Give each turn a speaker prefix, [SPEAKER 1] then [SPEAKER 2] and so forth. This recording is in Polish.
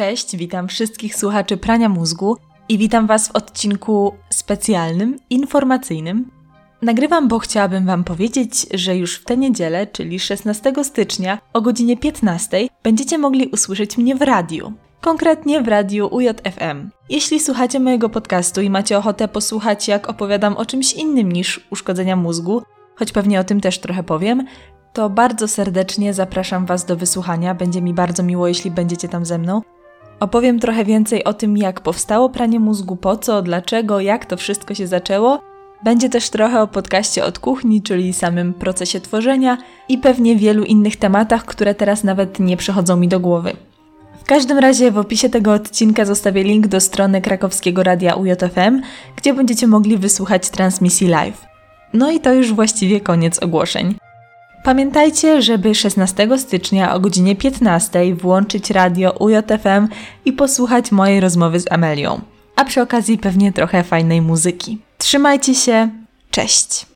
[SPEAKER 1] Cześć, witam wszystkich słuchaczy prania mózgu i witam Was w odcinku specjalnym, informacyjnym. Nagrywam, bo chciałabym Wam powiedzieć, że już w tę niedzielę, czyli 16 stycznia o godzinie 15 będziecie mogli usłyszeć mnie w radiu. Konkretnie w radiu UJFM. Jeśli słuchacie mojego podcastu i macie ochotę posłuchać, jak opowiadam o czymś innym niż uszkodzenia mózgu, choć pewnie o tym też trochę powiem, to bardzo serdecznie zapraszam Was do wysłuchania. Będzie mi bardzo miło, jeśli będziecie tam ze mną. Opowiem trochę więcej o tym, jak powstało pranie mózgu, po co, dlaczego, jak to wszystko się zaczęło. Będzie też trochę o podcaście od kuchni, czyli samym procesie tworzenia i pewnie wielu innych tematach, które teraz nawet nie przychodzą mi do głowy. W każdym razie w opisie tego odcinka zostawię link do strony krakowskiego radia UJFM, gdzie będziecie mogli wysłuchać transmisji live. No i to już właściwie koniec ogłoszeń. Pamiętajcie, żeby 16 stycznia o godzinie 15 włączyć radio UJFM i posłuchać mojej rozmowy z Amelią. A przy okazji pewnie trochę fajnej muzyki. Trzymajcie się, cześć!